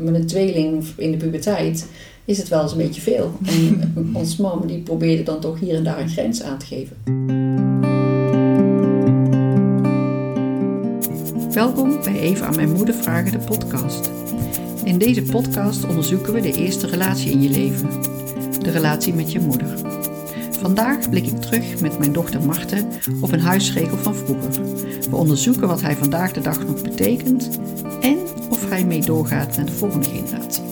met een tweeling in de puberteit is het wel eens een beetje veel. En ons mam die probeerde dan toch hier en daar een grens aan te geven. Welkom bij Even aan mijn moeder vragen de podcast. In deze podcast onderzoeken we de eerste relatie in je leven. De relatie met je moeder. Vandaag blik ik terug met mijn dochter Marten op een huisregel van vroeger. We onderzoeken wat hij vandaag de dag nog betekent en mee doorgaat naar de volgende generatie.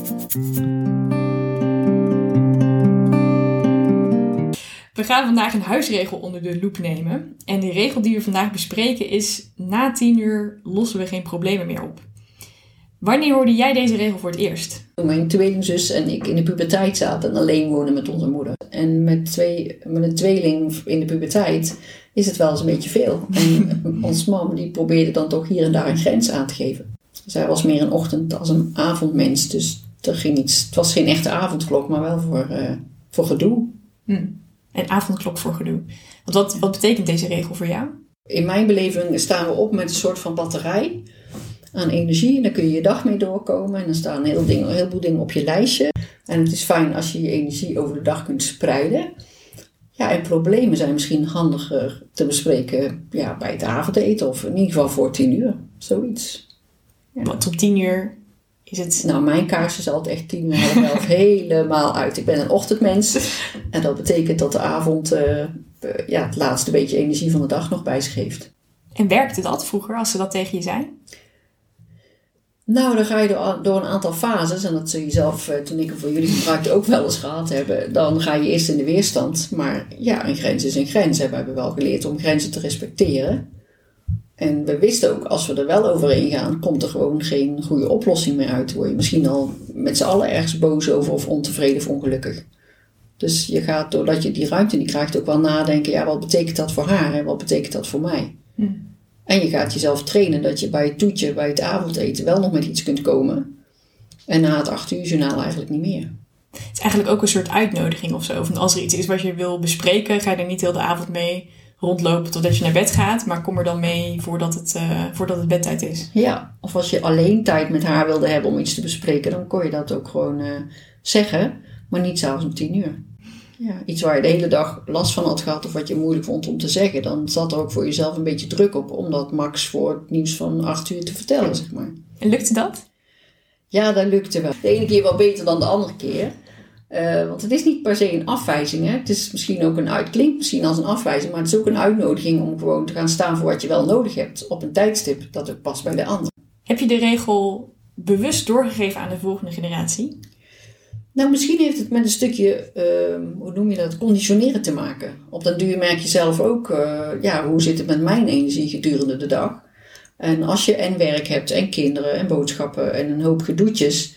We gaan vandaag een huisregel onder de loep nemen. En de regel die we vandaag bespreken is: na tien uur lossen we geen problemen meer op. Wanneer hoorde jij deze regel voor het eerst? Toen mijn tweelingzus en ik in de puberteit zaten en alleen wonen met onze moeder. En met, twee, met een tweeling in de puberteit is het wel eens een beetje veel. En ons mam die probeerde dan toch hier en daar een grens aan te geven. Zij was meer een ochtend- als een avondmens. Dus er ging iets, het was geen echte avondklok, maar wel voor, uh, voor gedoe. Hm. Een avondklok voor gedoe. Want wat, wat betekent deze regel voor jou? In mijn beleving staan we op met een soort van batterij aan energie. En daar kun je je dag mee doorkomen. En dan staan een, heel ding, een heleboel dingen op je lijstje. En het is fijn als je je energie over de dag kunt spreiden. Ja, en problemen zijn misschien handiger te bespreken ja, bij het avondeten. Of in ieder geval voor tien uur. Zoiets. Ja. Om tien uur is het... Nou, mijn kaars is altijd echt tien uur half elf helemaal uit. Ik ben een ochtendmens. En dat betekent dat de avond uh, ja, het laatste beetje energie van de dag nog bij zich heeft. En werkte dat vroeger als ze dat tegen je zei? Nou, dan ga je door, door, een aantal fases. En dat zul je zelf, eh, toen ik hem voor jullie gebruikte, ook wel eens gehad hebben. Dan ga je eerst in de weerstand. Maar ja, een grens is een grens. We hebben wel geleerd om grenzen te respecteren. En we wisten ook, als we er wel overheen gaan, komt er gewoon geen goede oplossing meer uit. Word je misschien al met z'n allen ergens boos over of ontevreden of ongelukkig. Dus je gaat, doordat je die ruimte niet krijgt, ook wel nadenken, ja, wat betekent dat voor haar en wat betekent dat voor mij? Hm. En je gaat jezelf trainen dat je bij het toetje, bij het avondeten wel nog met iets kunt komen. En na het acht uur journaal eigenlijk niet meer. Het is eigenlijk ook een soort uitnodiging of zo. Van als er iets is wat je wil bespreken, ga je er niet heel de avond mee rondlopen totdat je naar bed gaat. Maar kom er dan mee voordat het, uh, voordat het bedtijd is. Ja, of als je alleen tijd met haar wilde hebben om iets te bespreken, dan kon je dat ook gewoon uh, zeggen. Maar niet s'avonds om tien uur. Ja, iets waar je de hele dag last van had gehad of wat je moeilijk vond om te zeggen, dan zat er ook voor jezelf een beetje druk op om dat max voor het nieuws van acht uur te vertellen, zeg maar. En lukte dat? Ja, dat lukte wel. De ene keer wel beter dan de andere keer. Uh, want het is niet per se een afwijzing. Hè? Het is misschien ook een uit, klinkt misschien als een afwijzing, maar het is ook een uitnodiging om gewoon te gaan staan voor wat je wel nodig hebt op een tijdstip dat ook past bij de ander. Heb je de regel bewust doorgegeven aan de volgende generatie? Nou, misschien heeft het met een stukje, uh, hoe noem je dat, conditioneren te maken. Op den duur merk je zelf ook, uh, ja, hoe zit het met mijn energie gedurende de dag? En als je en werk hebt en kinderen en boodschappen en een hoop gedoetjes,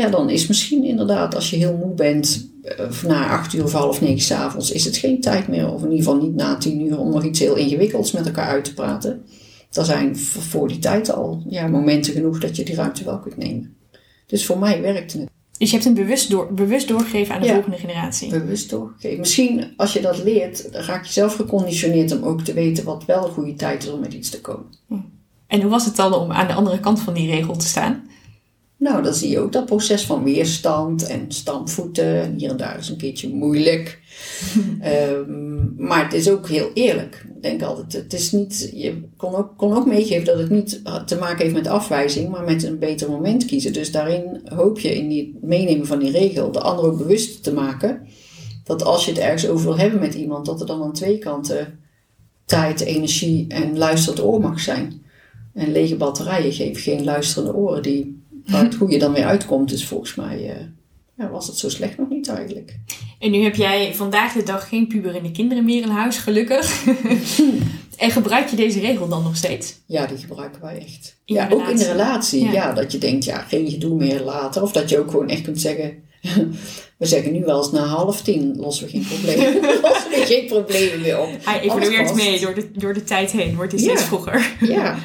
ja, dan is misschien inderdaad, als je heel moe bent, uh, na acht uur of half negen s'avonds, is het geen tijd meer, of in ieder geval niet na tien uur, om nog iets heel ingewikkelds met elkaar uit te praten. Er zijn voor die tijd al ja, momenten genoeg dat je die ruimte wel kunt nemen. Dus voor mij werkte het. Dus je hebt hem bewust, door, bewust doorgegeven aan de ja, volgende generatie. Bewust doorgegeven. Misschien als je dat leert, dan raak je zelf geconditioneerd om ook te weten wat wel een goede tijd is om met iets te komen. En hoe was het dan om aan de andere kant van die regel te staan? Nou, dan zie je ook dat proces van weerstand en stampvoeten. En hier en daar is een keertje moeilijk. um, maar het is ook heel eerlijk. Ik denk altijd, het is niet, je kon ook, kon ook meegeven dat het niet te maken heeft met afwijzing, maar met een beter moment kiezen. Dus daarin hoop je in die meenemen van die regel de ander ook bewust te maken. Dat als je het ergens over wil hebben met iemand, dat er dan aan twee kanten tijd, energie en luisterend oor mag zijn. En lege batterijen geven geen luisterende oren die maar hoe je dan weer uitkomt is volgens mij, uh, ja, was het zo slecht nog niet eigenlijk. En nu heb jij vandaag de dag geen puberende kinderen meer in huis, gelukkig. en gebruik je deze regel dan nog steeds? Ja, die gebruiken wij echt. In ja, ook in de relatie. Ja. ja. dat je denkt, ja, geen gedoe meer later. Of dat je ook gewoon echt kunt zeggen... We zeggen nu wel eens na half tien lossen we geen problemen, lossen we geen problemen meer op. Hij evolueert mee door de, door de tijd heen, wordt hij steeds vroeger. Ja,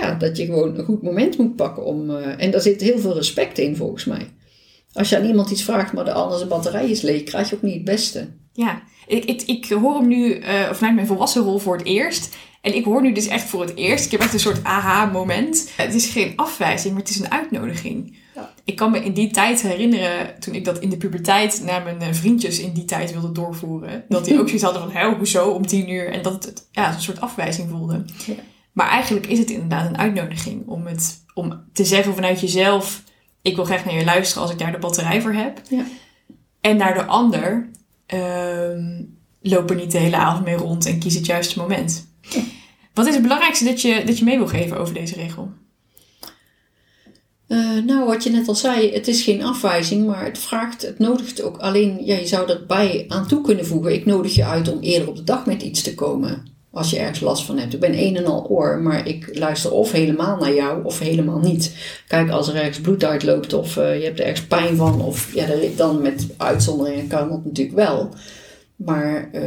ja, dat je gewoon een goed moment moet pakken om. Uh, en daar zit heel veel respect in, volgens mij. Als je aan iemand iets vraagt, maar de andere zijn batterij is leeg, krijg je ook niet het beste. Ja, ik, ik, ik hoor hem nu uh, vanuit mijn volwassen rol voor het eerst. En ik hoor nu dus echt voor het eerst. Ik heb echt een soort aha-moment. Het is geen afwijzing, maar het is een uitnodiging. Ja. Ik kan me in die tijd herinneren, toen ik dat in de puberteit naar mijn eh, vriendjes in die tijd wilde doorvoeren, dat die ook zoiets hadden van, hé, hoezo om tien uur? En dat het ja, een soort afwijzing voelde. Ja. Maar eigenlijk is het inderdaad een uitnodiging om, het, om te zeggen vanuit jezelf, ik wil graag naar je luisteren als ik daar de batterij voor heb. Ja. En naar de ander, ehm, loop er niet de hele avond mee rond en kies het juiste moment. Ja. Wat is het belangrijkste dat je, dat je mee wil geven over deze regel? Eh, nou, wat je net al zei, het is geen afwijzing, maar het vraagt, het nodigt ook alleen, ja, je zou erbij aan toe kunnen voegen. Ik nodig je uit om eerder op de dag met iets te komen. Als je ergens last van hebt. Ik ben een en al oor, maar ik luister of helemaal naar jou of helemaal niet. Kijk, als er ergens bloed uitloopt of eh, je hebt er ergens pijn van, of ja, dan met uitzonderingen kan dat natuurlijk wel. Maar eh,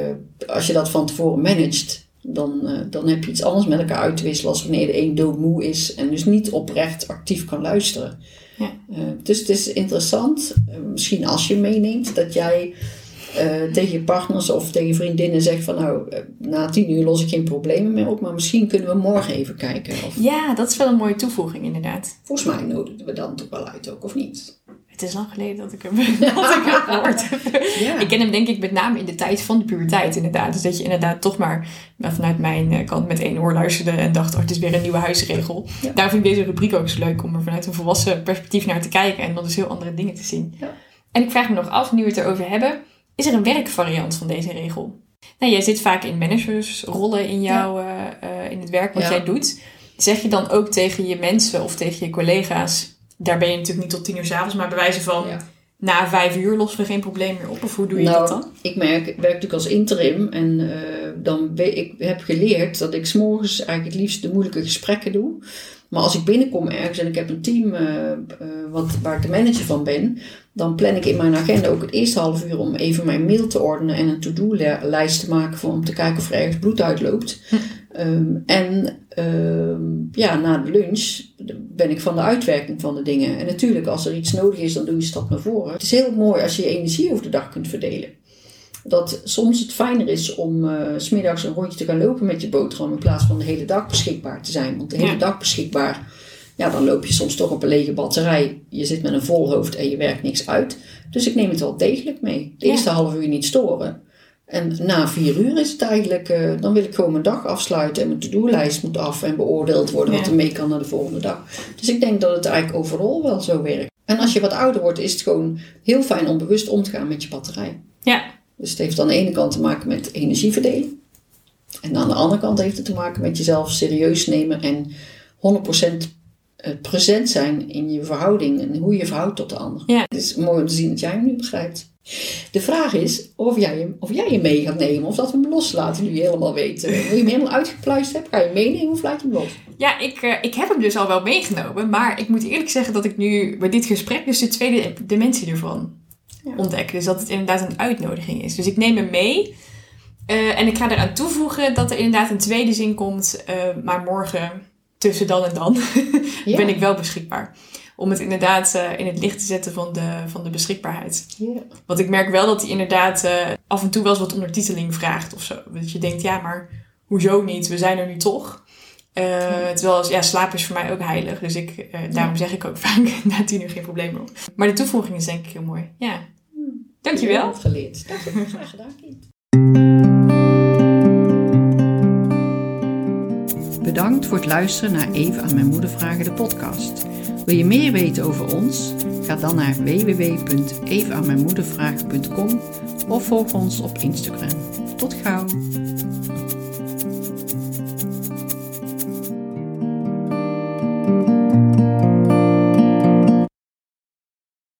als je dat van tevoren managt, dan, eh, dan heb je iets anders met elkaar uit te wisselen als wanneer de een doodmoe is en dus niet oprecht actief kan luisteren. Ja. Dus het is interessant, misschien als je meeneemt, dat jij eh, tegen je partners of tegen je vriendinnen zegt van nou, eh, na tien uur los ik geen problemen meer op, maar misschien kunnen we morgen even kijken. Of, Ja, dat is wel een mooie toevoeging inderdaad. volgens mij nodigen we dan toch wel uit ook, of niet? Het is lang geleden dat ik hem, dat ik hem gehoord heb. Ja. Ik ken hem denk ik met name in de tijd van de puberteit inderdaad. Dus dat je inderdaad toch maar nou, vanuit mijn eh, kant met één oor luisterde en dacht, oh het is weer een nieuwe huisregel. Ja. Daarom vind ik deze rubriek ook zo leuk om er vanuit een volwassen perspectief naar te kijken en dan dus heel andere dingen te zien. Ja. En ik vraag me nog af, nu we het erover hebben, is er een werkvariant van deze regel? Nou, jij zit vaak in managersrollen in, jouw, eh, eh, in het werk wat Ja. jij doet. Zeg je dan ook tegen je mensen of tegen je collega's, daar ben je natuurlijk niet tot tien uur s'avonds, maar bij wijze van. Na vijf uur lossen we geen probleem meer op? Of hoe doe je nou, dat dan? ik merk, ik werk natuurlijk als interim en eh, dan ik heb geleerd dat ik s'morgens eigenlijk het liefst de moeilijke gesprekken doe. Maar als ik binnenkom ergens en ik heb een team eh, eh, wat, waar ik de manager van ben, dan plan ik in mijn agenda ook het eerste half uur om even mijn mail te ordenen en een to-do-lijst te maken voor, om te kijken of er ergens bloed uitloopt. Ehm, en ehm, ja, na de lunch ben ik van de uitwerking van de dingen. En natuurlijk, als er iets nodig is, dan doe je een stap naar voren. Het is heel mooi als je je energie over de dag kunt verdelen. Dat soms het fijner is om s smiddags een rondje te gaan lopen met je boterham in plaats van de hele dag beschikbaar te zijn. Want de hele Ja. dag beschikbaar, ja, dan loop je soms toch op een lege batterij. Je zit met een vol hoofd en je werkt niks uit. Dus ik neem het wel degelijk mee. De Ja. eerste half uur niet storen. En na vier uur is het eigenlijk, eh, dan wil ik gewoon mijn dag afsluiten en mijn to-do-lijst moet af en beoordeeld worden wat er mee kan naar de volgende dag. Dus ik denk dat het eigenlijk overal wel zo werkt. En als je wat ouder wordt, is het gewoon heel fijn om bewust om te gaan met je batterij. Ja, Dus het heeft aan de ene kant te maken met energieverdeling. En aan de andere kant heeft het te maken met jezelf serieus nemen en 100% eh, present zijn in je verhouding en hoe je je verhoudt tot de ander. Ja. Het is mooi om te zien dat jij hem nu begrijpt. De vraag is of jij hem, of jij hem mee gaat nemen of dat we hem loslaten nu je helemaal weet. eh, Hoe je hem helemaal uitgepluist hebt, ga je hem meenemen of laat je hem los? ja ik, eh, ik heb hem dus al wel meegenomen. Maar ik moet eerlijk zeggen dat ik nu bij dit gesprek dus de tweede dimensie ervan Ja. ontdek. Dus dat het inderdaad een uitnodiging is. Dus ik neem hem mee. eh, en ik ga eraan toevoegen dat er inderdaad een tweede zin komt. eh, maar morgen tussen dan en dan ben ik wel beschikbaar. Om het inderdaad eh, in het licht te zetten van de, van de beschikbaarheid. Ja. Want ik merk wel dat hij inderdaad eh, af en toe wel eens wat ondertiteling vraagt of zo. Dat je denkt, ja, maar hoezo niet? We zijn er nu toch. Eh, Terwijl, ja, slaap is voor mij ook heilig. Dus ik, daarom zeg ik ook vaak na tien uur geen probleem meer op. Maar de toevoeging is denk ik heel mooi. Ja. Dankjewel. Wat geleerd. Dank je. Graag gedaan, kind. Bedankt voor het luisteren naar Even aan mijn moeder vragen de podcast. Wil je meer weten over ons? Ga dan naar www.evenaanmijnmoedervragen.com of volg ons op Instagram. Tot gauw!